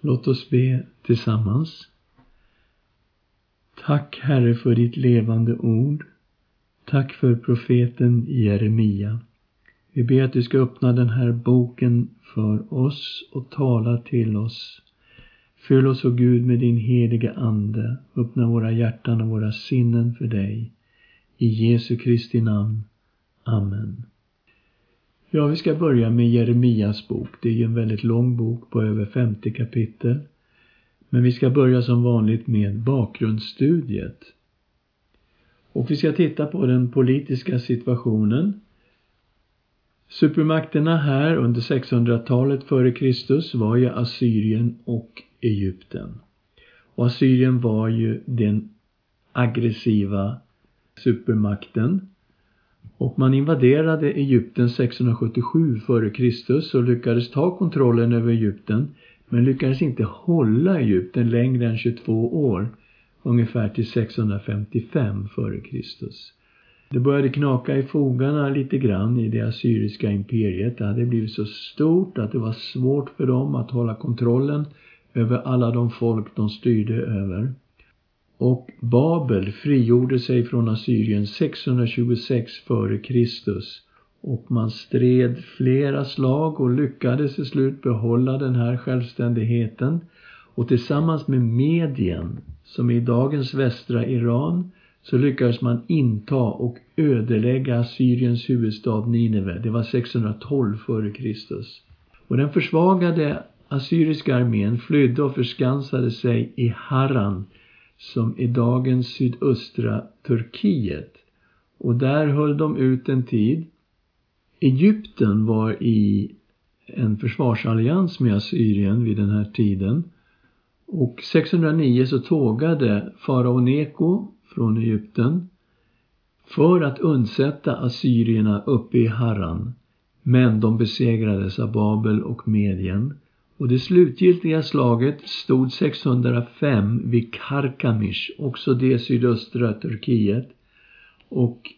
Låt oss be tillsammans. Tack Herre för ditt levande ord. Tack för profeten Jeremia. Vi ber att du ska öppna den här boken för oss och tala till oss. Fyll oss, o Gud, med din heliga Ande. Öppna våra hjärtan och våra sinnen för dig. I Jesu Kristi namn. Amen. Ja, vi ska börja med Jeremias bok. Det är ju en väldigt lång bok på över 50 kapitel. Men vi ska börja som vanligt med bakgrundsstudiet. Och vi ska titta på den politiska situationen. Supermakterna här under 600-talet före Kristus var ju Assyrien och Egypten. Och Assyrien var ju den aggressiva supermakten och man invaderade Egypten 677 f.Kr. och lyckades ta kontrollen över Egypten men lyckades inte hålla Egypten längre än 22 år, ungefär till 655 f.Kr. Det började knaka i fogarna lite grann i det assyriska imperiet. Det hade blivit så stort att det var svårt för dem att hålla kontrollen över alla de folk de styrde över. Och Babel frigjorde sig från Assyrien 626 f.Kr. och man stred flera slag och lyckades till slut behålla den här självständigheten. Och tillsammans med Medien, som är i dagens västra Iran, så lyckades man inta och ödelägga Assyriens huvudstad Nineve. Det var 612 f.Kr. Och den försvagade assyriska armén flydde och förskansade sig i Harran som är dagens sydöstra Turkiet. Och där höll de ut en tid. Egypten var i en försvarsallians med Assyrien vid den här tiden. Och 609 så tågade farao Neko från Egypten för att undsätta assyrierna uppe i Harran. Men de besegrades av Babel och Medien och det slutgiltiga slaget stod 605 vid Karkamish, också det sydöstra Turkiet. Och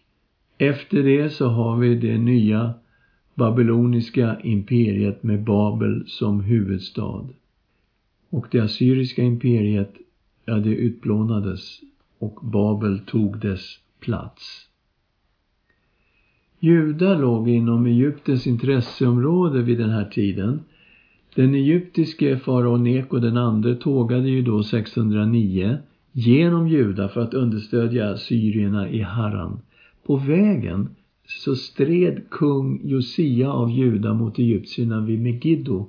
efter det så har vi det nya babyloniska imperiet med Babel som huvudstad. Och det assyriska imperiet, ja det utplånades och Babel tog dess plats. Juda låg inom Egyptens intresseområde vid den här tiden den egyptiske farao Neko den andre tågade ju då 609 genom Juda för att understödja syrierna i Haran. På vägen så stred kung Josia av Juda mot egyptierna vid Megiddo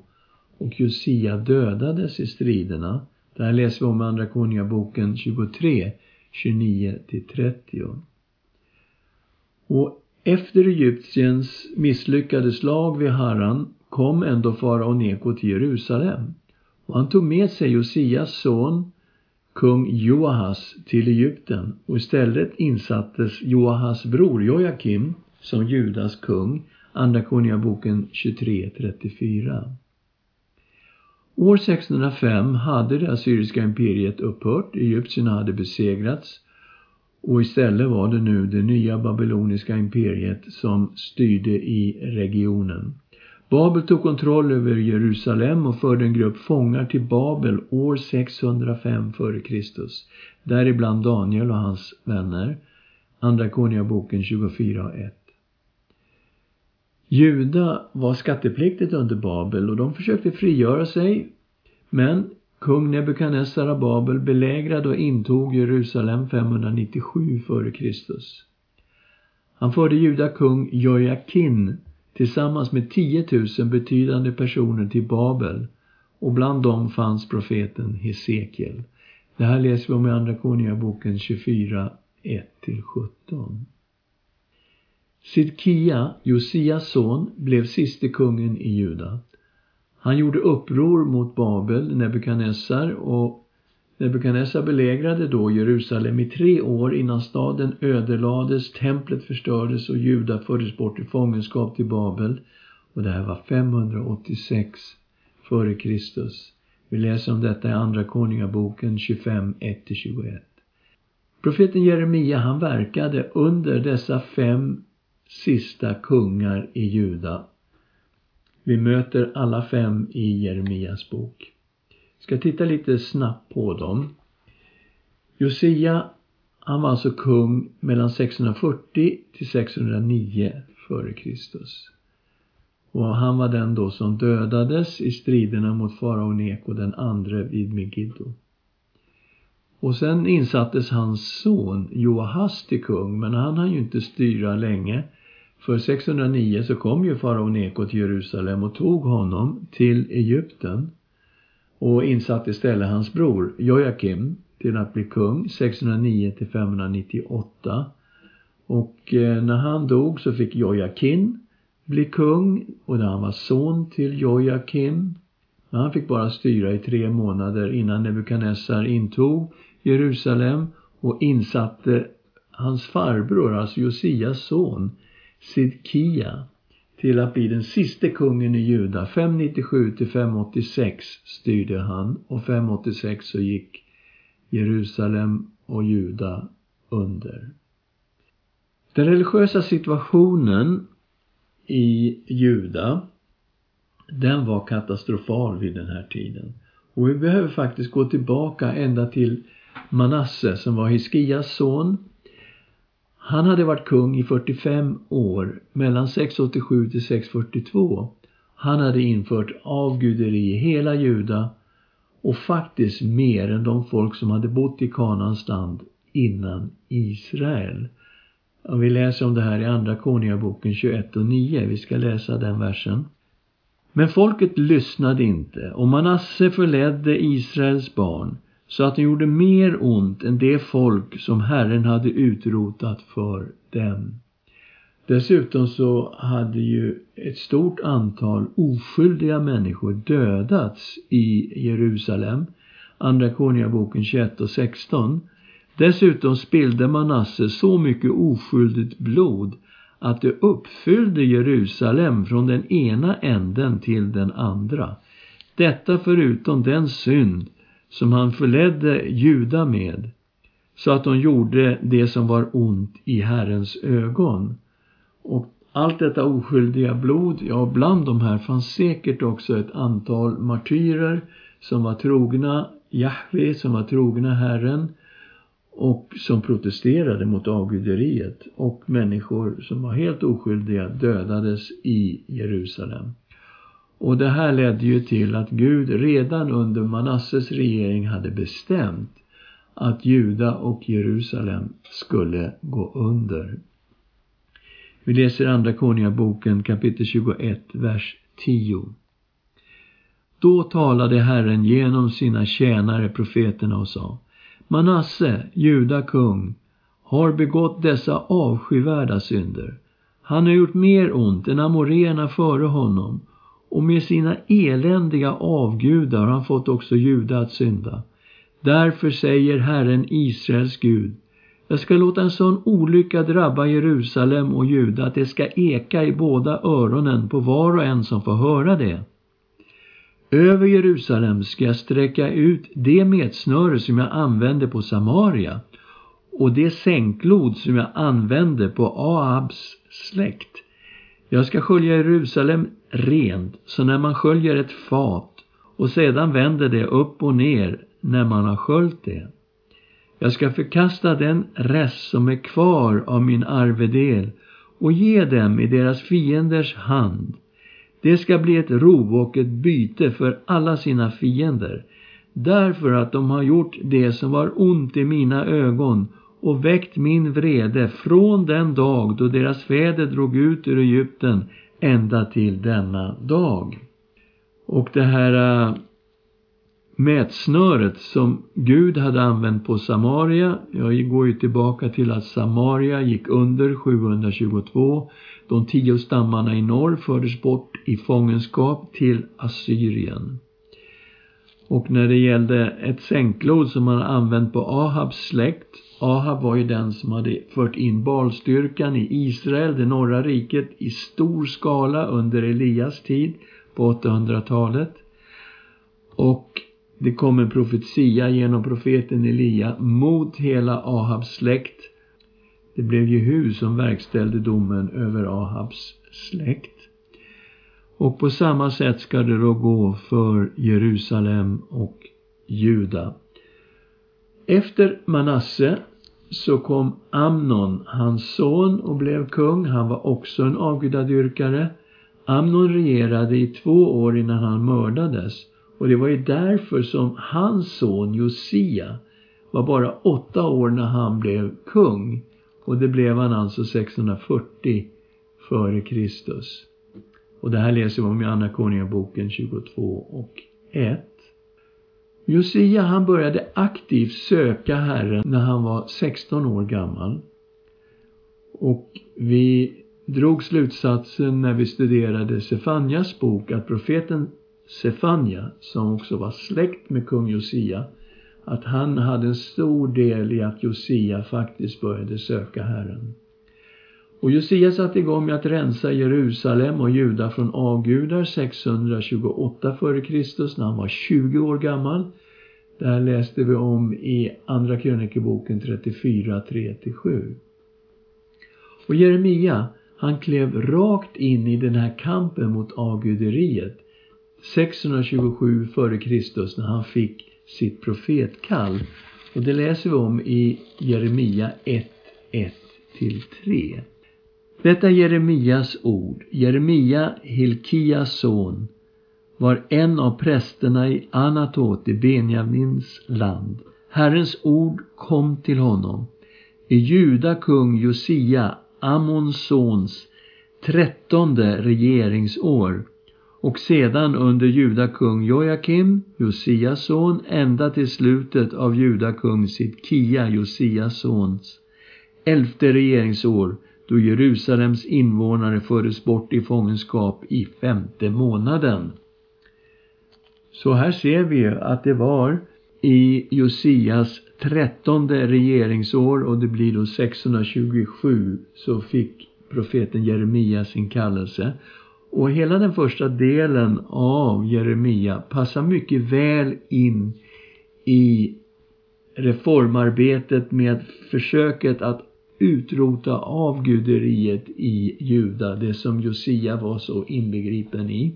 och Josia dödades i striderna. Det här läser vi om i Andra Konungaboken 23, 29-30. Och efter Egyptiens misslyckade slag vid Haran kom ändå farao Neko till Jerusalem och han tog med sig Josias son kung Joahas till Egypten och istället insattes Joahas bror Joakim som Judas kung, Andra Konungaboken 23.34. År 605 hade det assyriska imperiet upphört, egyptierna hade besegrats och istället var det nu det nya babyloniska imperiet som styrde i regionen. Babel tog kontroll över Jerusalem och förde en grupp fångar till Babel år 605 f.Kr. Däribland Daniel och hans vänner. Andra Konungaboken 24 och 1. Juda var skattepliktigt under Babel och de försökte frigöra sig. Men kung Nebukadnessar av Babel belägrade och intog Jerusalem 597 f.Kr. Han förde juda kung Jojakin tillsammans med 10 000 betydande personer till Babel och bland dem fanns profeten Hesekiel. Det här läser vi om i Andra Konungaboken 24, 1-17. Sidkia, Josias son, blev siste kungen i Juda. Han gjorde uppror mot Babel, Nebukadnessar och Nebukadnessar belägrade då Jerusalem i tre år innan staden ödelades, templet förstördes och judar fördes bort i fångenskap till Babel. Och det här var 586 före Kristus. Vi läser om detta i Andra Konungaboken 25, 1-21. Profeten Jeremia han verkade under dessa fem sista kungar i Juda. Vi möter alla fem i Jeremias bok ska titta lite snabbt på dem. Josia, han var alltså kung mellan 640 till 609 f.Kr. Och han var den då som dödades i striderna mot farao Neko den andre vid Megiddo. Och sen insattes hans son Joahas till kung, men han hann ju inte styra länge. För 609 så kom ju farao Neko till Jerusalem och tog honom till Egypten och insatte istället hans bror Jojakim till att bli kung 609 till 598. Och eh, när han dog så fick Jojakin bli kung och han var son till Jojakim. Men han fick bara styra i tre månader innan Nebukadnessar intog Jerusalem och insatte hans farbror, alltså Josias son, Sidkia till att bli den sista kungen i Juda. 597 till 586 styrde han och 586 så gick Jerusalem och Juda under. Den religiösa situationen i Juda, den var katastrofal vid den här tiden. Och vi behöver faktiskt gå tillbaka ända till Manasse som var Hiskias son. Han hade varit kung i 45 år, mellan 687 till 642. Han hade infört avguderi i hela Juda och faktiskt mer än de folk som hade bott i Kanans land innan Israel. Och vi läser om det här i Andra Konungaboken 21 och 9. Vi ska läsa den versen. Men folket lyssnade inte och Manasse förledde Israels barn så att de gjorde mer ont än det folk som Herren hade utrotat för dem. Dessutom så hade ju ett stort antal oskyldiga människor dödats i Jerusalem. Andra Konungaboken 21 och 16. Dessutom spillde Manasse så mycket oskyldigt blod att det uppfyllde Jerusalem från den ena änden till den andra. Detta förutom den synd som han förledde Juda med, så att de gjorde det som var ont i Herrens ögon. Och allt detta oskyldiga blod, ja bland de här fanns säkert också ett antal martyrer som var trogna Jahve, som var trogna Herren och som protesterade mot avguderiet och människor som var helt oskyldiga dödades i Jerusalem. Och det här ledde ju till att Gud redan under Manasses regering hade bestämt att Juda och Jerusalem skulle gå under. Vi läser Andra Konungaboken kapitel 21, vers 10. Då talade Herren genom sina tjänare profeterna och sa Manasse, Juda kung, har begått dessa avskyvärda synder. Han har gjort mer ont än amoréerna före honom och med sina eländiga avgudar har han fått också Juda att synda. Därför säger Herren Israels Gud, jag ska låta en sån olycka drabba Jerusalem och Juda att det ska eka i båda öronen på var och en som får höra det. Över Jerusalem ska jag sträcka ut det metsnöre som jag använde på Samaria och det sänklod som jag använde på Ahabs släkt. Jag ska skölja Jerusalem rent, så när man sköljer ett fat och sedan vänder det upp och ner när man har sköljt det. Jag ska förkasta den rest som är kvar av min arvedel och ge dem i deras fienders hand. Det ska bli ett rov och ett byte för alla sina fiender, därför att de har gjort det som var ont i mina ögon och väckt min vrede från den dag då deras fäder drog ut ur Egypten ända till denna dag. Och det här äh, mätsnöret som Gud hade använt på Samaria, jag går ju tillbaka till att Samaria gick under 722. De tio stammarna i norr fördes bort i fångenskap till Assyrien. Och när det gällde ett sänklod som man använt på Ahabs släkt Ahab var ju den som hade fört in balstyrkan i Israel, det norra riket, i stor skala under Elias tid på 800-talet. Och det kom en profetia genom profeten Elia mot hela Ahabs släkt. Det blev Jehu som verkställde domen över Ahabs släkt. Och på samma sätt ska det då gå för Jerusalem och Juda. Efter Manasse så kom Amnon, hans son, och blev kung. Han var också en avgudadyrkare. Amnon regerade i två år innan han mördades. Och det var ju därför som hans son Josia var bara åtta år när han blev kung. Och det blev han alltså 640 före Kristus. Och det här läser vi om i Andra Konungaboken 22 och 1. Josia han började aktivt söka Herren när han var 16 år gammal. Och vi drog slutsatsen när vi studerade Sefanjas bok att profeten Sefanja, som också var släkt med kung Josia, att han hade en stor del i att Josia faktiskt började söka Herren. Och Josia satte igång med att rensa Jerusalem och Juda från avgudar 628 f.Kr. när han var 20 år gammal. Det här läste vi om i Andra krönikeboken 34, 3-7. Och Jeremia, han klev rakt in i den här kampen mot avguderiet 627 f.Kr. när han fick sitt profetkall. Och det läser vi om i Jeremia 1, 1-3. Detta är Jeremias ord. Jeremia, Hilkias son, var en av prästerna i Anatot i Benjamins land. Herrens ord kom till honom. I Juda kung Josia, Amons sons, trettonde regeringsår och sedan under Juda kung Jojakim, Josias son, ända till slutet av Juda kung Sidkia, Josias sons elfte regeringsår då Jerusalems invånare fördes bort i fångenskap i femte månaden. Så här ser vi att det var i Josias trettonde regeringsår och det blir då 627 så fick profeten Jeremia sin kallelse. Och hela den första delen av Jeremia passar mycket väl in i reformarbetet med försöket att utrota avguderiet i Juda, det som Josia var så inbegripen i.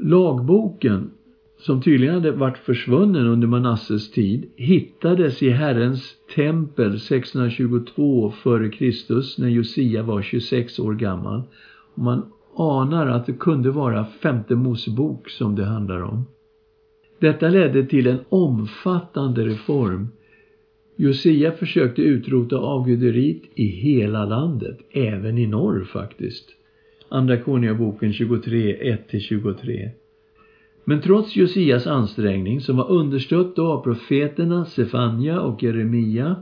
Lagboken, som tydligen hade varit försvunnen under Manasses tid, hittades i Herrens tempel 622 f.Kr. när Josia var 26 år gammal. Man anar att det kunde vara femte Mosebok som det handlar om. Detta ledde till en omfattande reform Josia försökte utrota avguderiet i hela landet, även i norr faktiskt. Andra Konungaboken 23, 1-23. Men trots Josias ansträngning, som var understött av profeterna Sefania och Jeremia,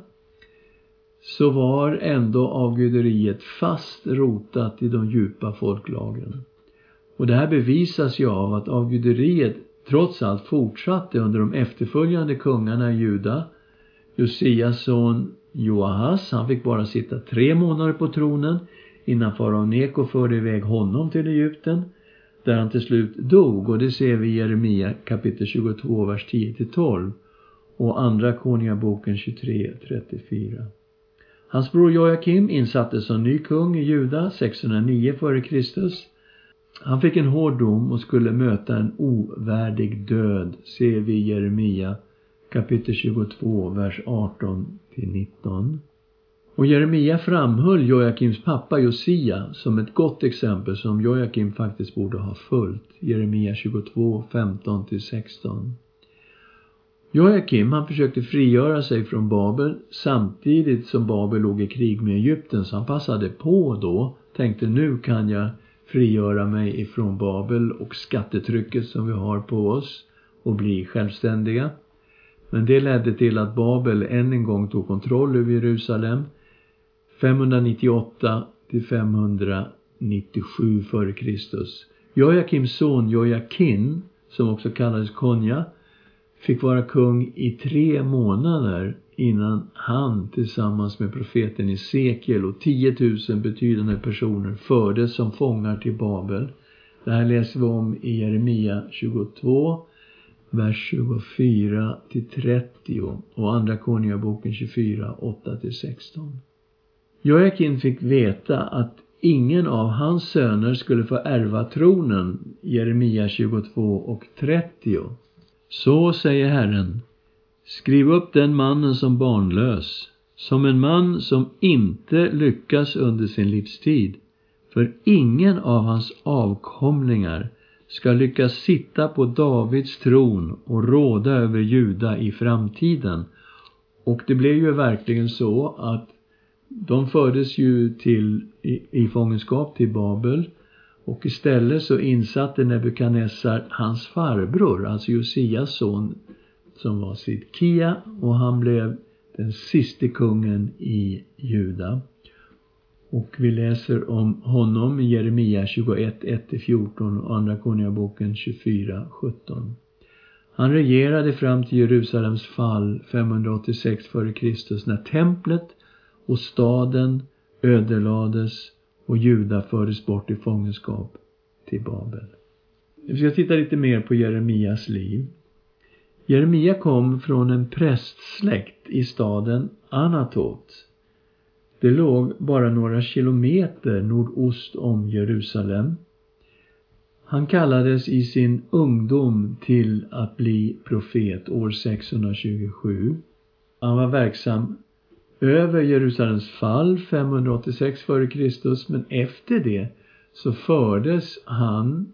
så var ändå avguderiet fast rotat i de djupa folklagren. Och det här bevisas ju av att avguderiet trots allt fortsatte under de efterföljande kungarna i Juda Josias son Joahas, han fick bara sitta tre månader på tronen innan farao Neko förde iväg honom till Egypten där han till slut dog och det ser vi i Jeremia kapitel 22, vers 10-12 och andra konungaboken 23, 34. Hans bror Joakim insattes som ny kung i Juda 609 f.Kr. Han fick en hård dom och skulle möta en ovärdig död, ser vi i Jeremia kapitel 22, vers 18 19. Och Jeremia framhöll Joakims pappa Josia som ett gott exempel som Joakim faktiskt borde ha följt. Jeremia 22, 15 16. Joakim han försökte frigöra sig från Babel samtidigt som Babel låg i krig med Egypten så han passade på då, tänkte nu kan jag frigöra mig ifrån Babel och skattetrycket som vi har på oss och bli självständiga. Men det ledde till att Babel än en gång tog kontroll över Jerusalem 598 till 597 f.Kr. Jojakims son Jojakin, som också kallades Konja, fick vara kung i tre månader innan han tillsammans med profeten Esekiel och 10 000 betydande personer fördes som fångar till Babel. Det här läser vi om i Jeremia 22 vers 24 till 30 och Andra Konungaboken 24, 8 till 16. Joakim fick veta att ingen av hans söner skulle få ärva tronen. Jeremia 22 och 30. Så säger Herren, skriv upp den mannen som barnlös, som en man som inte lyckas under sin livstid. För ingen av hans avkomlingar ska lyckas sitta på Davids tron och råda över Juda i framtiden. Och det blev ju verkligen så att de fördes ju till, i, i fångenskap till Babel och istället så insatte Nebukadnessar hans farbror, alltså Josias son, som var Sidkia och han blev den siste kungen i Juda. Och vi läser om honom i Jeremia 21, 1-14 och Andra Konungaboken 24, 17. Han regerade fram till Jerusalems fall 586 f.Kr. när templet och staden ödelades och Juda fördes bort i fångenskap till Babel. Vi ska titta lite mer på Jeremias liv. Jeremia kom från en prästsläkt i staden Anatot. Det låg bara några kilometer nordost om Jerusalem. Han kallades i sin ungdom till att bli profet år 627. Han var verksam över Jerusalems fall 586 f.Kr. men efter det så fördes han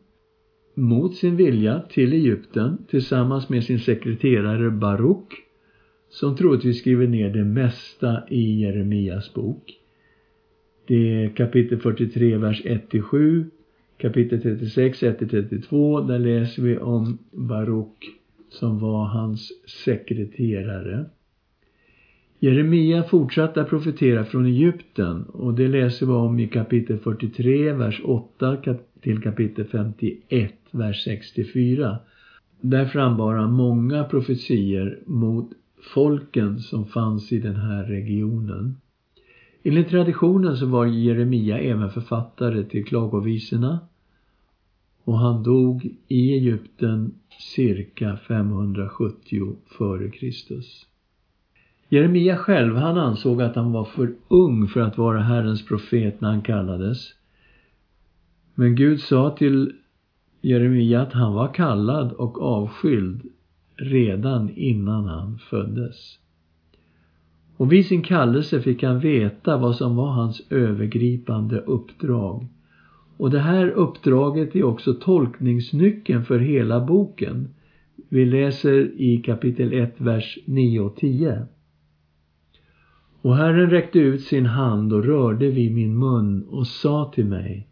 mot sin vilja till Egypten tillsammans med sin sekreterare Baruk som troligtvis skriver ner det mesta i Jeremias bok. Det är kapitel 43, vers 1-7, kapitel 36, 1-32. Där läser vi om Baruk som var hans sekreterare. Jeremia fortsatte att profetera från Egypten och det läser vi om i kapitel 43, vers 8 till kapitel 51, vers 64. Där frambar han många profetier mot folken som fanns i den här regionen. Enligt traditionen så var Jeremia även författare till klagovisorna och han dog i Egypten cirka 570 f.Kr. Jeremia själv, han ansåg att han var för ung för att vara Herrens profet när han kallades. Men Gud sa till Jeremia att han var kallad och avskild redan innan han föddes. Och vid sin kallelse fick han veta vad som var hans övergripande uppdrag. Och det här uppdraget är också tolkningsnyckeln för hela boken. Vi läser i kapitel 1, vers 9 och 10. Och Herren räckte ut sin hand och rörde vid min mun och sa till mig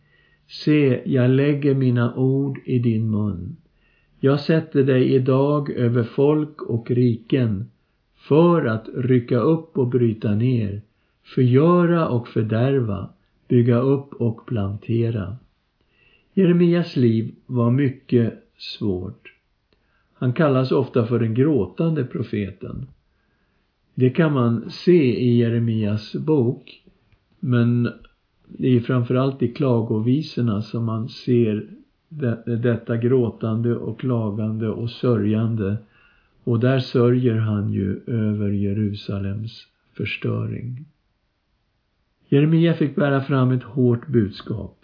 Se, jag lägger mina ord i din mun. Jag sätter dig idag över folk och riken för att rycka upp och bryta ner, förgöra och fördärva, bygga upp och plantera. Jeremias liv var mycket svårt. Han kallas ofta för den gråtande profeten. Det kan man se i Jeremias bok, men det är framförallt i klagovisorna som man ser detta gråtande och klagande och sörjande. Och där sörjer han ju över Jerusalems förstöring. Jeremia fick bära fram ett hårt budskap.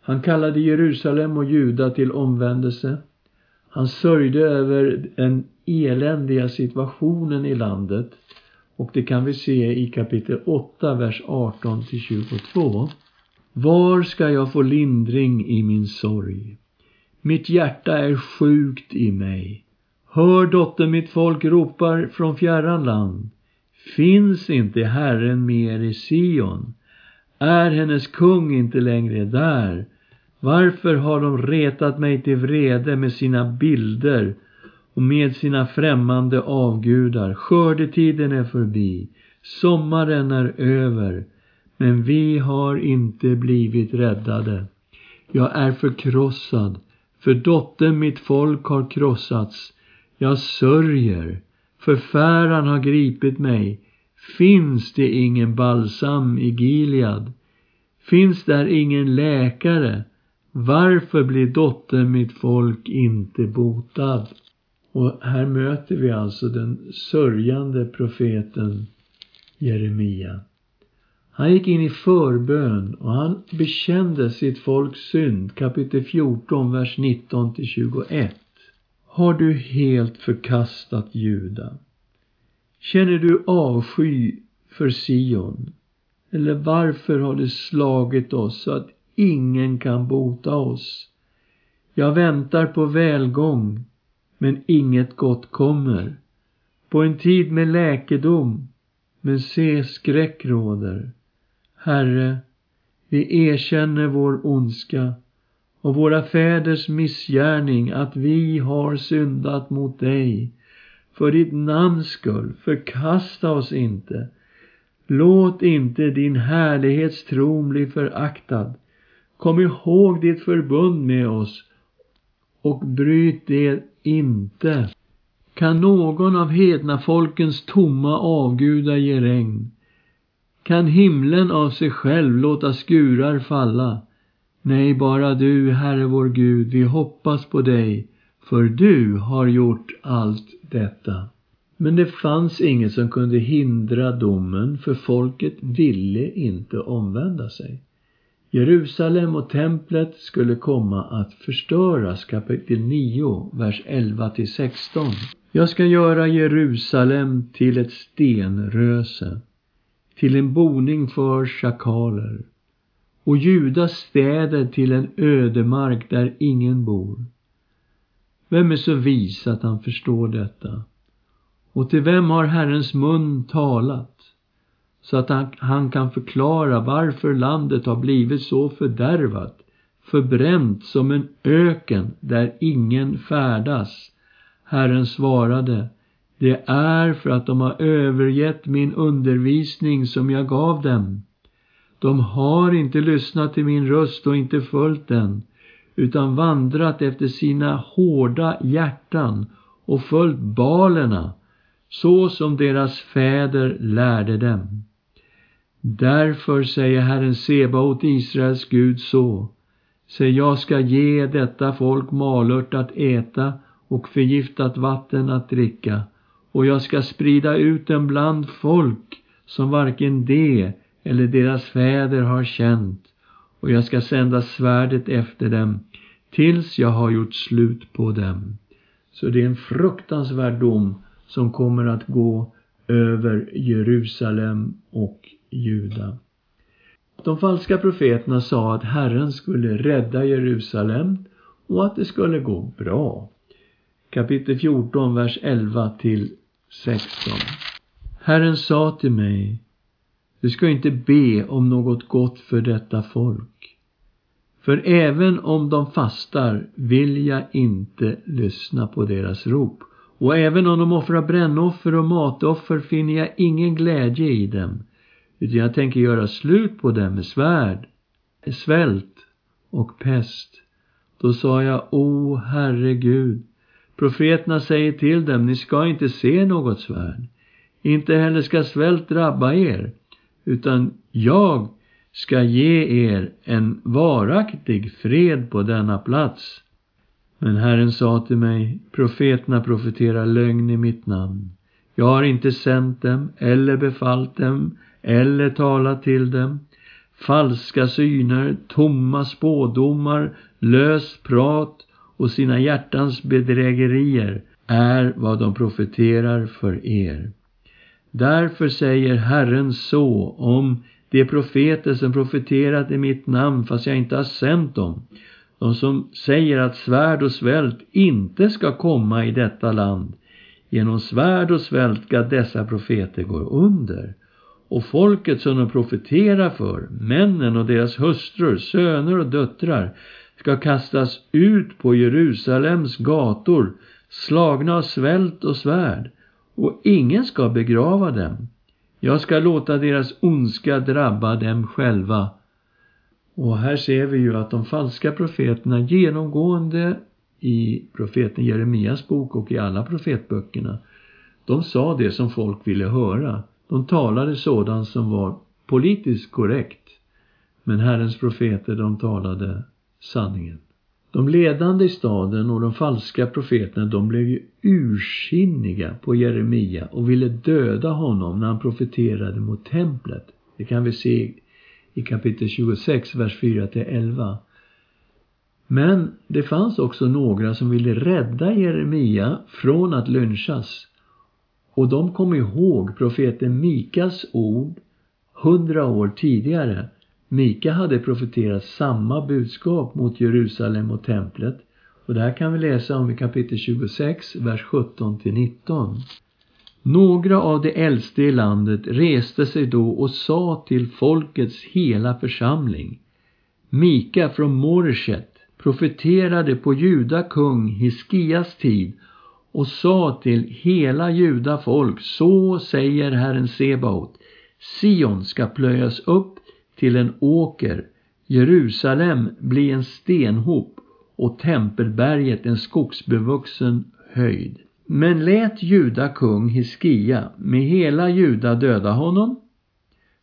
Han kallade Jerusalem och Juda till omvändelse. Han sörjde över den eländiga situationen i landet och det kan vi se i kapitel 8, vers 18 till 22. Var ska jag få lindring i min sorg? Mitt hjärta är sjukt i mig. Hör dotter, mitt folk ropar från fjärran land. Finns inte Herren mer i Sion? Är hennes kung inte längre där? Varför har de retat mig till vrede med sina bilder och med sina främmande avgudar? Skördetiden är förbi, sommaren är över, men vi har inte blivit räddade. Jag är förkrossad, för dottern mitt folk har krossats. Jag sörjer, förfäran har gripit mig. Finns det ingen balsam i Gilead? Finns där ingen läkare? Varför blir dottern mitt folk inte botad? Och här möter vi alltså den sörjande profeten Jeremia. Han gick in i förbön och han bekände sitt folks synd, kapitel 14, vers 19 till 21. Har du helt förkastat Juda? Känner du avsky för Sion? Eller varför har det slagit oss så att ingen kan bota oss? Jag väntar på välgång, men inget gott kommer. På en tid med läkedom, men se skräck råder. Herre, vi erkänner vår ondska och våra fäders missgärning att vi har syndat mot dig. För ditt namns skull, förkasta oss inte. Låt inte din härlighets tron bli föraktad. Kom ihåg ditt förbund med oss och bryt det inte. Kan någon av hedna folkens tomma avgudar ge regn? Kan himlen av sig själv låta skurar falla? Nej, bara du, Herre vår Gud, vi hoppas på dig, för du har gjort allt detta. Men det fanns inget som kunde hindra domen, för folket ville inte omvända sig. Jerusalem och templet skulle komma att förstöras, kapitel 9, vers 11 till 16. Jag ska göra Jerusalem till ett stenröse, till en boning för schakaler och Judas städer till en ödemark där ingen bor. Vem är så vis att han förstår detta? Och till vem har Herrens mun talat? Så att han, han kan förklara varför landet har blivit så fördärvat, förbränt som en öken där ingen färdas. Herren svarade, det är för att de har övergett min undervisning som jag gav dem. De har inte lyssnat till min röst och inte följt den, utan vandrat efter sina hårda hjärtan och följt balerna, så som deras fäder lärde dem. Därför säger Herren Sebaot, Israels Gud, så. Se, jag ska ge detta folk malört att äta och förgiftat vatten att dricka, och jag ska sprida ut dem bland folk som varken de eller deras fäder har känt, och jag ska sända svärdet efter dem tills jag har gjort slut på dem. Så det är en fruktansvärd dom som kommer att gå över Jerusalem och Juda. De falska profeterna sa att Herren skulle rädda Jerusalem och att det skulle gå bra. Kapitel 14, vers 11 till 16. Herren sa till mig, du ska inte be om något gott för detta folk. För även om de fastar vill jag inte lyssna på deras rop. Och även om de offrar brännoffer och matoffer finner jag ingen glädje i dem. Utan jag tänker göra slut på dem med svärd, svält och pest. Då sa jag, O Herre Gud, profeterna säger till dem, ni ska inte se något svärd. Inte heller ska svält drabba er utan jag ska ge er en varaktig fred på denna plats. Men Herren sa till mig, profeterna profeterar lögn i mitt namn. Jag har inte sänt dem eller befallt dem eller talat till dem. Falska syner, tomma spådomar, löst prat och sina hjärtans bedrägerier är vad de profeterar för er. Därför säger Herren så om de profeter som profeterat i mitt namn fast jag inte har sänt dem. De som säger att svärd och svält inte ska komma i detta land. Genom svärd och svält ska dessa profeter gå under. Och folket som de profeterar för, männen och deras hustrur, söner och döttrar, ska kastas ut på Jerusalems gator, slagna av svält och svärd och ingen ska begrava dem. Jag ska låta deras ondska drabba dem själva. Och här ser vi ju att de falska profeterna genomgående i profeten Jeremias bok och i alla profetböckerna, de sa det som folk ville höra. De talade sådant som var politiskt korrekt. Men Herrens profeter, de talade sanningen. De ledande i staden och de falska profeterna, de blev ju ursinniga på Jeremia och ville döda honom när han profeterade mot templet. Det kan vi se i kapitel 26, vers 4 till 11. Men det fanns också några som ville rädda Jeremia från att lynchas. Och de kom ihåg profeten Mikas ord hundra år tidigare. Mika hade profeterat samma budskap mot Jerusalem och templet. Och det här kan vi läsa om i kapitel 26, vers 17 till 19. Några av de äldste i landet reste sig då och sa till folkets hela församling. Mika från Moreshet profeterade på Juda kung Hiskias tid och sa till hela Juda folk, så säger Herren Sebaot, Sion ska plöjas upp till en åker, Jerusalem bli en stenhop och tempelberget en skogsbevuxen höjd. Men lät Juda kung Hiskia med hela Juda döda honom?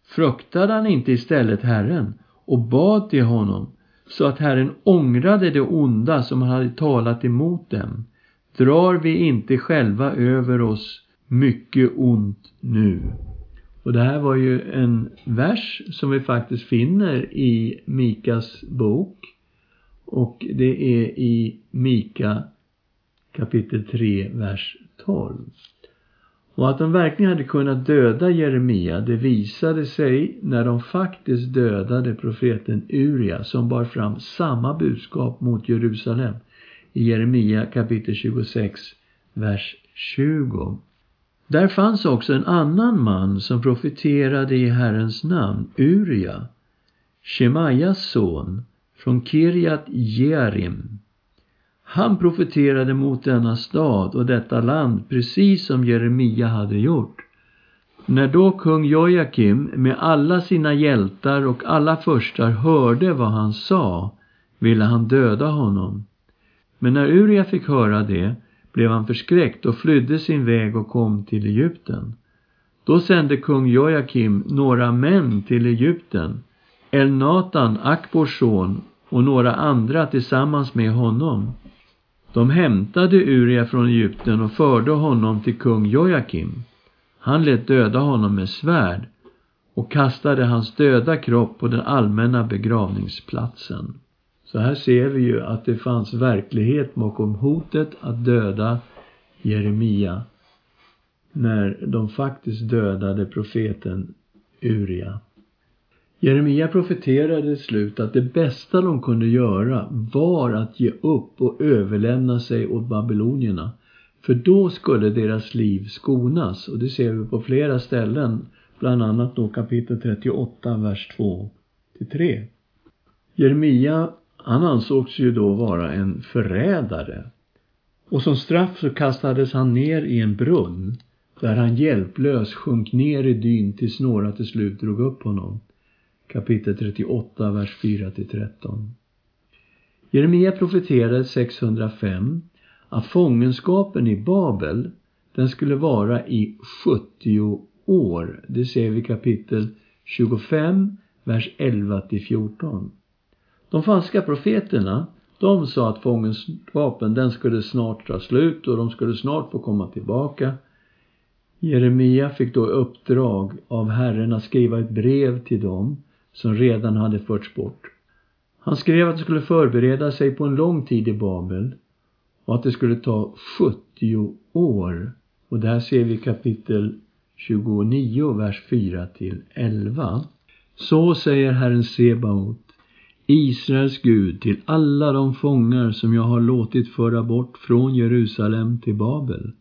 Fruktade han inte istället Herren och bad till honom så att Herren ångrade det onda som han hade talat emot dem? Drar vi inte själva över oss mycket ont nu? Och det här var ju en vers som vi faktiskt finner i Mikas bok. Och det är i Mika kapitel 3, vers 12. Och att de verkligen hade kunnat döda Jeremia, det visade sig när de faktiskt dödade profeten Uria som bar fram samma budskap mot Jerusalem i Jeremia kapitel 26, vers 20. Där fanns också en annan man som profeterade i Herrens namn, Uria, Shemajas son, från Kirjat Jearim. Han profeterade mot denna stad och detta land precis som Jeremia hade gjort. När då kung Jojakim med alla sina hjältar och alla förstar hörde vad han sa ville han döda honom. Men när Uria fick höra det blev han förskräckt och flydde sin väg och kom till Egypten. Då sände kung Jojakim några män till Egypten, Elnatan, Akbors son, och några andra tillsammans med honom. De hämtade Uria från Egypten och förde honom till kung Jojakim. Han lät döda honom med svärd och kastade hans döda kropp på den allmänna begravningsplatsen. Så här ser vi ju att det fanns verklighet bakom hotet att döda Jeremia när de faktiskt dödade profeten Uria. Jeremia profeterade i slut att det bästa de kunde göra var att ge upp och överlämna sig åt babylonierna. För då skulle deras liv skonas och det ser vi på flera ställen, bland annat då kapitel 38, vers 2 till 3. Jeremia han ansågs ju då vara en förrädare. Och som straff så kastades han ner i en brunn där han hjälplös sjönk ner i dyn tills några till slut drog upp honom. Kapitel 38, vers 4-13. Jeremia profeterade 605 att fångenskapen i Babel, den skulle vara i 70 år. Det ser vi kapitel 25, vers 11-14. De falska profeterna, de sa att fångenskapen den skulle snart ta slut och de skulle snart få komma tillbaka. Jeremia fick då uppdrag av Herren att skriva ett brev till dem som redan hade förts bort. Han skrev att de skulle förbereda sig på en lång tid i Babel och att det skulle ta 70 år. Och det här ser vi i kapitel 29, vers 4 till 11. Så säger Herren Sebaot Israels Gud till alla de fångar som jag har låtit föra bort från Jerusalem till Babel.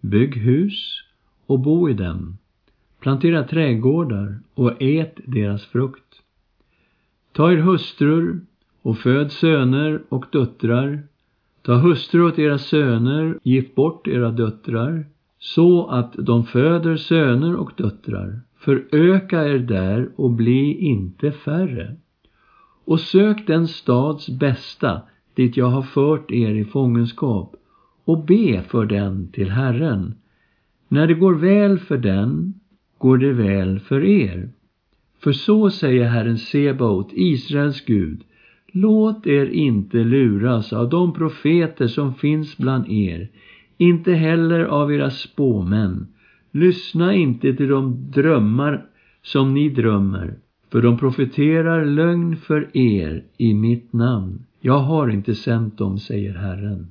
Bygg hus och bo i dem. Plantera trädgårdar och ät deras frukt. Ta er hustrur och föd söner och döttrar. Ta hustru åt era söner, gift bort era döttrar, så att de föder söner och döttrar. Föröka er där och bli inte färre och sök den stads bästa dit jag har fört er i fångenskap och be för den till Herren. När det går väl för den, går det väl för er. För så säger Herren Sebaot, Israels Gud, låt er inte luras av de profeter som finns bland er, inte heller av era spåmän. Lyssna inte till de drömmar som ni drömmer, för de profeterar lögn för er i mitt namn. Jag har inte sänt dem, säger Herren.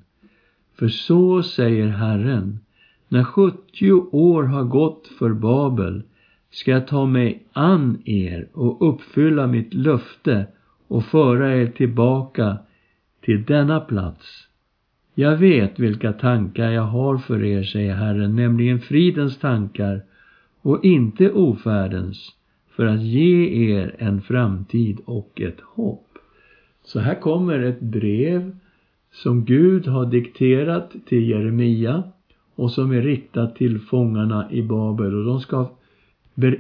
För så säger Herren, när 70 år har gått för Babel ska jag ta mig an er och uppfylla mitt löfte och föra er tillbaka till denna plats. Jag vet vilka tankar jag har för er, säger Herren, nämligen fridens tankar och inte ofärdens, för att ge er en framtid och ett hopp. Så här kommer ett brev som Gud har dikterat till Jeremia och som är riktat till fångarna i Babel och de ska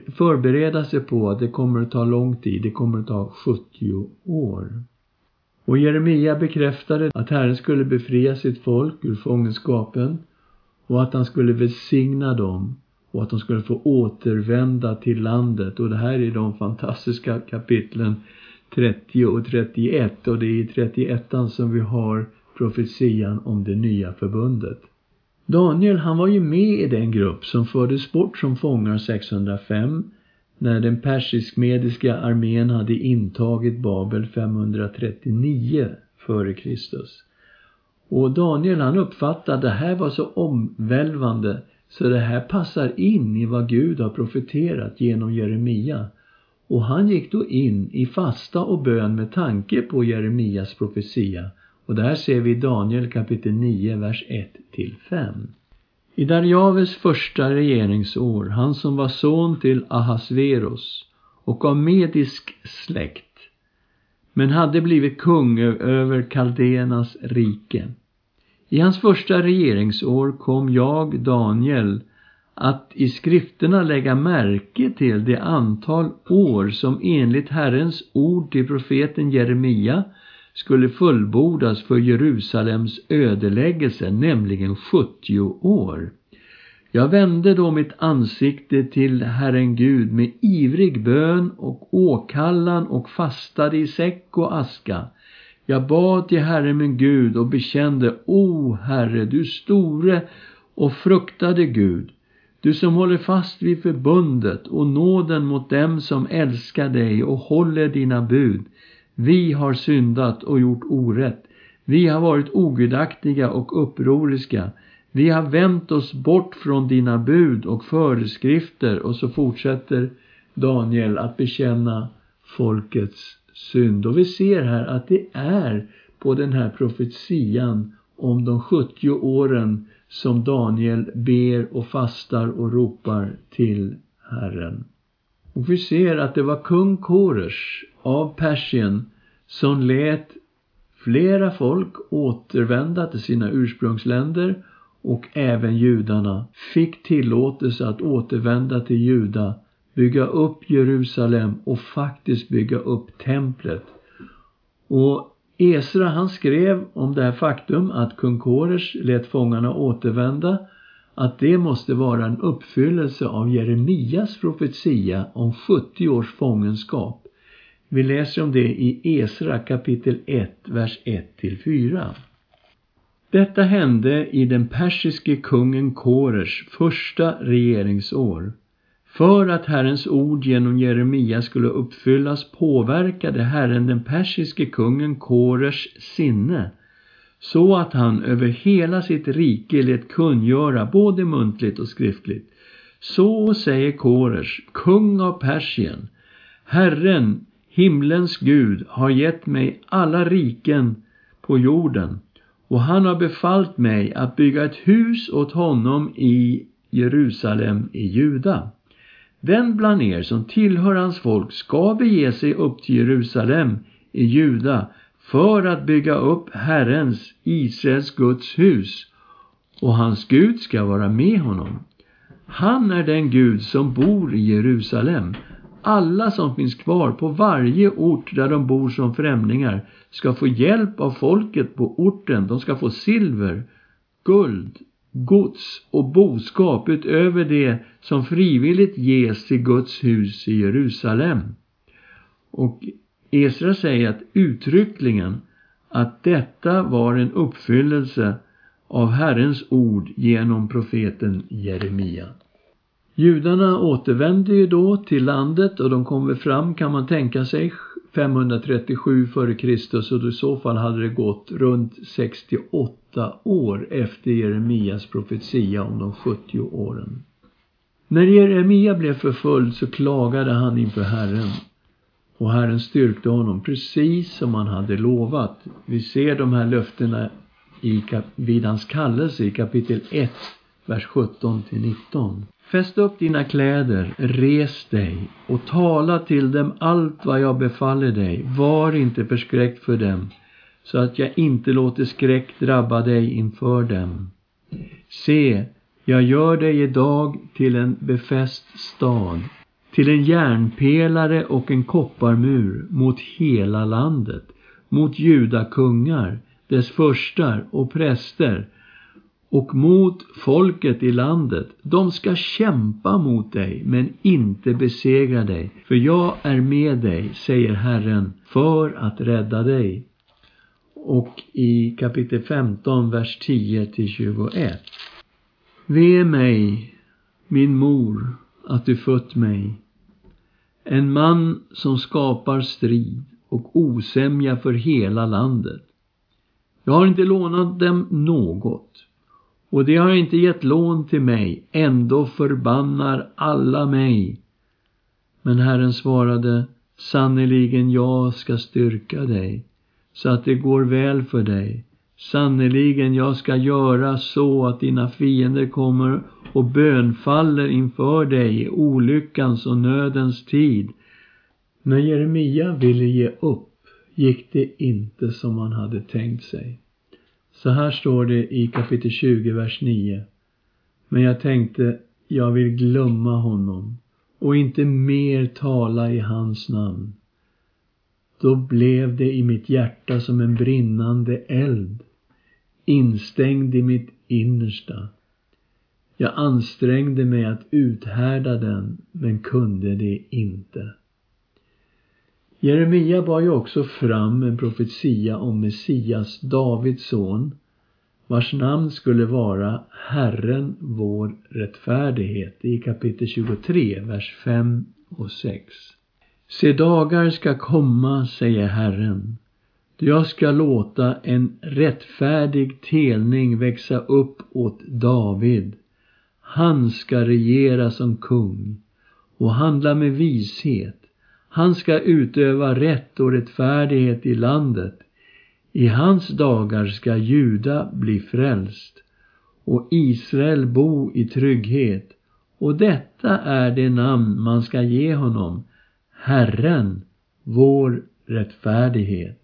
förbereda sig på att det kommer att ta lång tid, det kommer att ta 70 år. Och Jeremia bekräftade att Herren skulle befria sitt folk ur fångenskapen och att han skulle välsigna dem och att de skulle få återvända till landet. Och det här är de fantastiska kapitlen 30 och 31 och det är i 31 som vi har profetian om det nya förbundet. Daniel han var ju med i den grupp som fördes bort som fångar 605 när den persisk-mediska armén hade intagit Babel 539 f.Kr. Och Daniel han uppfattade att det här var så omvälvande så det här passar in i vad Gud har profeterat genom Jeremia. Och han gick då in i fasta och bön med tanke på Jeremias profetia. Och det här ser vi i Daniel kapitel 9, vers 1 till 5. I Darjaves första regeringsår, han som var son till Ahasveros och av medisk släkt, men hade blivit kung över kaldéernas rike. I hans första regeringsår kom jag, Daniel, att i skrifterna lägga märke till det antal år som enligt Herrens ord till profeten Jeremia skulle fullbordas för Jerusalems ödeläggelse, nämligen 70 år. Jag vände då mitt ansikte till Herren Gud med ivrig bön och åkallan och fastade i säck och aska. Jag bad till Herren min Gud och bekände, O Herre, du store och fruktade Gud, du som håller fast vid förbundet och nåden mot dem som älskar dig och håller dina bud. Vi har syndat och gjort orätt. Vi har varit ogudaktiga och upproriska. Vi har vänt oss bort från dina bud och föreskrifter och så fortsätter Daniel att bekänna folkets synd. Och vi ser här att det är på den här profetian om de 70 åren som Daniel ber och fastar och ropar till Herren. Och vi ser att det var kung Koresh av Persien som lät flera folk återvända till sina ursprungsländer och även judarna fick tillåtelse att återvända till Juda, bygga upp Jerusalem och faktiskt bygga upp templet. Och Esra han skrev om det här faktum att kung Koresh lät fångarna återvända att det måste vara en uppfyllelse av Jeremias profetia om 70 års fångenskap. Vi läser om det i Esra kapitel 1, vers 1-4. Detta hände i den persiske kungen Koresh första regeringsår. För att Herrens ord genom Jeremia skulle uppfyllas påverkade Herren den persiske kungen Koresh sinne så att han över hela sitt rike lät kungöra både muntligt och skriftligt. Så säger Koresh, kung av Persien, Herren, himlens Gud, har gett mig alla riken på jorden och han har befallt mig att bygga ett hus åt honom i Jerusalem i Juda. Den bland er som tillhör hans folk ska bege sig upp till Jerusalem i Juda för att bygga upp Herrens, Israels Guds hus och hans Gud ska vara med honom. Han är den Gud som bor i Jerusalem. Alla som finns kvar på varje ort där de bor som främlingar ska få hjälp av folket på orten. De ska få silver, guld, gods och boskap utöver det som frivilligt ges till Guds hus i Jerusalem. Och Esra säger att uttryckligen att detta var en uppfyllelse av Herrens ord genom profeten Jeremia. Judarna återvände ju då till landet och de kommer fram, kan man tänka sig, 537 f.Kr. och i så fall hade det gått runt 68 år efter Jeremias profetia om de 70 åren. När Jeremia blev förföljd så klagade han inför Herren och Herren styrkte honom precis som han hade lovat. Vi ser de här löftena i, vid hans kallelse i kapitel 1, vers 17 till 19. Fäst upp dina kläder, res dig och tala till dem allt vad jag befaller dig. Var inte förskräckt för dem, så att jag inte låter skräck drabba dig inför dem. Se, jag gör dig idag till en befäst stad, till en järnpelare och en kopparmur mot hela landet, mot judakungar, dess förstar och präster och mot folket i landet. De ska kämpa mot dig, men inte besegra dig. För jag är med dig, säger Herren, för att rädda dig. Och i kapitel 15, vers 10 till 21. Ve mig, min mor, att du fött mig. En man som skapar strid och osämja för hela landet. Jag har inte lånat dem något och de har inte gett lån till mig, ändå förbannar alla mig. Men Herren svarade, sannerligen jag ska styrka dig, så att det går väl för dig. Sannerligen jag ska göra så att dina fiender kommer och bönfaller inför dig i olyckans och nödens tid. När Jeremia ville ge upp gick det inte som han hade tänkt sig. Så här står det i kapitel 20, vers 9. Men jag tänkte, jag vill glömma honom och inte mer tala i hans namn. Då blev det i mitt hjärta som en brinnande eld, instängd i mitt innersta. Jag ansträngde mig att uthärda den, men kunde det inte. Jeremia bar ju också fram en profetia om Messias, Davids son, vars namn skulle vara Herren vår rättfärdighet i kapitel 23, vers 5 och 6. Se dagar ska komma, säger Herren, då jag ska låta en rättfärdig telning växa upp åt David. Han ska regera som kung och handla med vishet han ska utöva rätt och rättfärdighet i landet. I hans dagar ska Juda bli frälst och Israel bo i trygghet. Och detta är det namn man ska ge honom, Herren, vår rättfärdighet.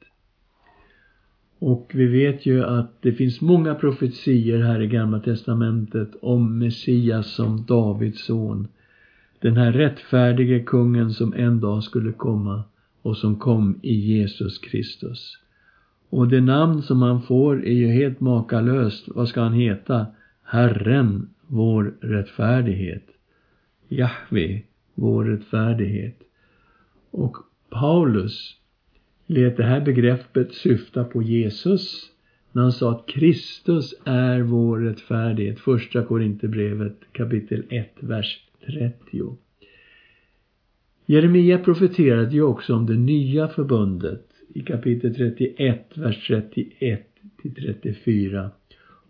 Och vi vet ju att det finns många profetier här i Gamla Testamentet om Messias som Davids son den här rättfärdige kungen som en dag skulle komma och som kom i Jesus Kristus. Och det namn som han får är ju helt makalöst. Vad ska han heta? Herren, vår rättfärdighet. Jahve, vår rättfärdighet. Och Paulus lät det här begreppet syfta på Jesus när han sa att Kristus är vår rättfärdighet. Första Korinthierbrevet kapitel 1, vers 30. Jeremia profeterade ju också om det nya förbundet i kapitel 31, vers 31 till 34.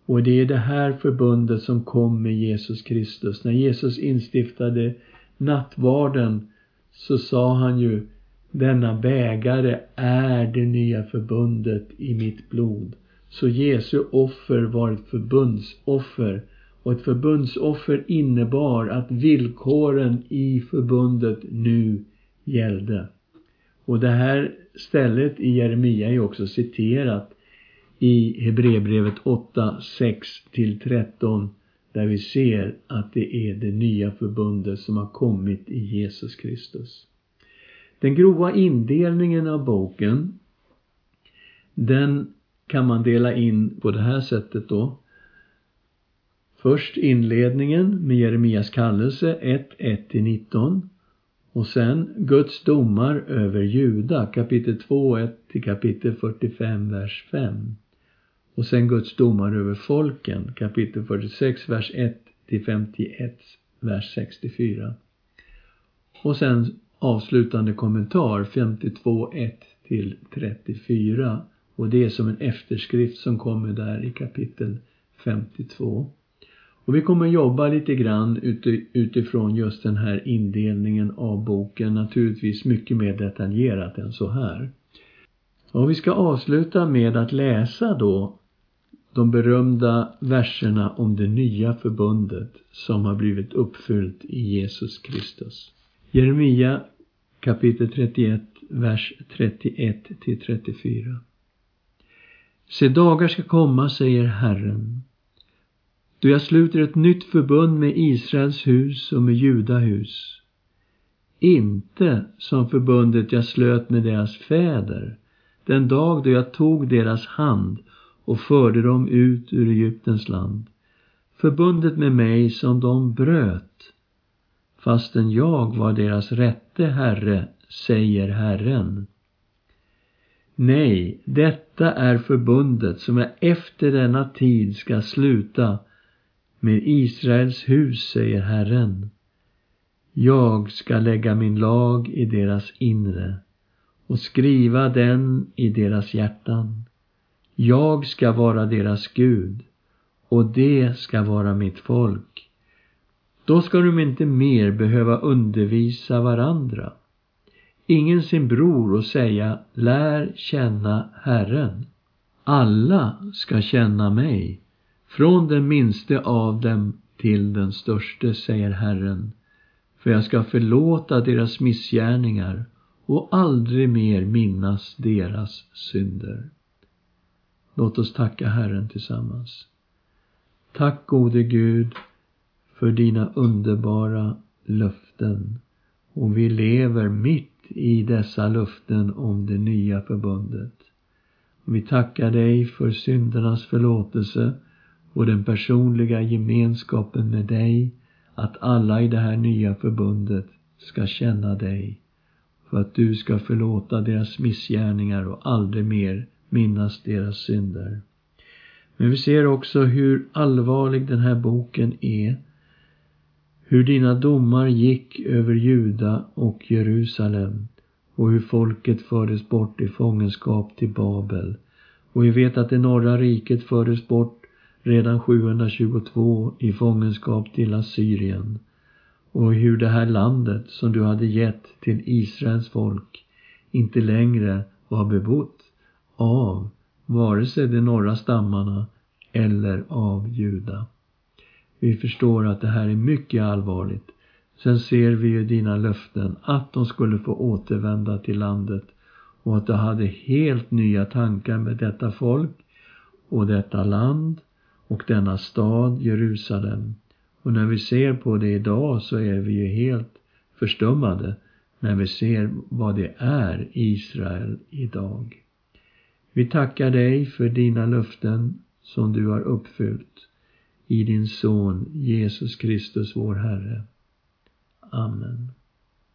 Och det är det här förbundet som kom med Jesus Kristus. När Jesus instiftade nattvarden så sa han ju denna bägare är det nya förbundet i mitt blod. Så Jesu offer var ett förbundsoffer och ett förbundsoffer innebar att villkoren i förbundet nu gällde. Och det här stället i Jeremia är också citerat i Hebreerbrevet 8, 6 13 där vi ser att det är det nya förbundet som har kommit i Jesus Kristus. Den grova indelningen av boken den kan man dela in på det här sättet då. Först inledningen med Jeremias kallelse 1, 1-19 och sen Guds domar över Juda kapitel 2, 1 till kapitel 45, vers 5. Och sen Guds domar över folken kapitel 46, vers 1 till 51, vers 64. Och sen avslutande kommentar 52.1 till 34. Och det är som en efterskrift som kommer där i kapitel 52. Och vi kommer jobba lite grann utifrån just den här indelningen av boken, naturligtvis mycket mer detaljerat än så här. Och vi ska avsluta med att läsa då de berömda verserna om det nya förbundet som har blivit uppfyllt i Jesus Kristus. Jeremia kapitel 31, vers 31 till 34. Se dagar ska komma, säger Herren, då jag sluter ett nytt förbund med Israels hus och med Judahus. Inte som förbundet jag slöt med deras fäder, den dag då jag tog deras hand och förde dem ut ur Egyptens land. Förbundet med mig som de bröt, fastän jag var deras rätte herre, säger Herren. Nej, detta är förbundet som jag efter denna tid ska sluta med Israels hus, säger Herren. Jag ska lägga min lag i deras inre och skriva den i deras hjärtan. Jag ska vara deras Gud och det ska vara mitt folk. Då ska de inte mer behöva undervisa varandra. Ingen sin bror och säga, lär känna Herren. Alla ska känna mig, från den minste av dem till den störste, säger Herren. För jag ska förlåta deras missgärningar och aldrig mer minnas deras synder. Låt oss tacka Herren tillsammans. Tack gode Gud för dina underbara löften och vi lever mitt i dessa löften om det nya förbundet. Vi tackar dig för syndernas förlåtelse och den personliga gemenskapen med dig, att alla i det här nya förbundet ska känna dig, för att du ska förlåta deras missgärningar och aldrig mer minnas deras synder. Men vi ser också hur allvarlig den här boken är. Hur dina domar gick över Juda och Jerusalem och hur folket fördes bort i fångenskap till Babel. Och vi vet att det norra riket fördes bort redan 722 i fångenskap till Assyrien. Och hur det här landet som du hade gett till Israels folk inte längre var bebott av vare sig de norra stammarna eller av Juda. Vi förstår att det här är mycket allvarligt. Sen ser vi ju dina löften att de skulle få återvända till landet och att du hade helt nya tankar med detta folk och detta land och denna stad Jerusalem. Och när vi ser på det idag så är vi ju helt förstummade när vi ser vad det är Israel idag. Vi tackar dig för dina löften som du har uppfyllt i din son Jesus Kristus vår Herre. Amen.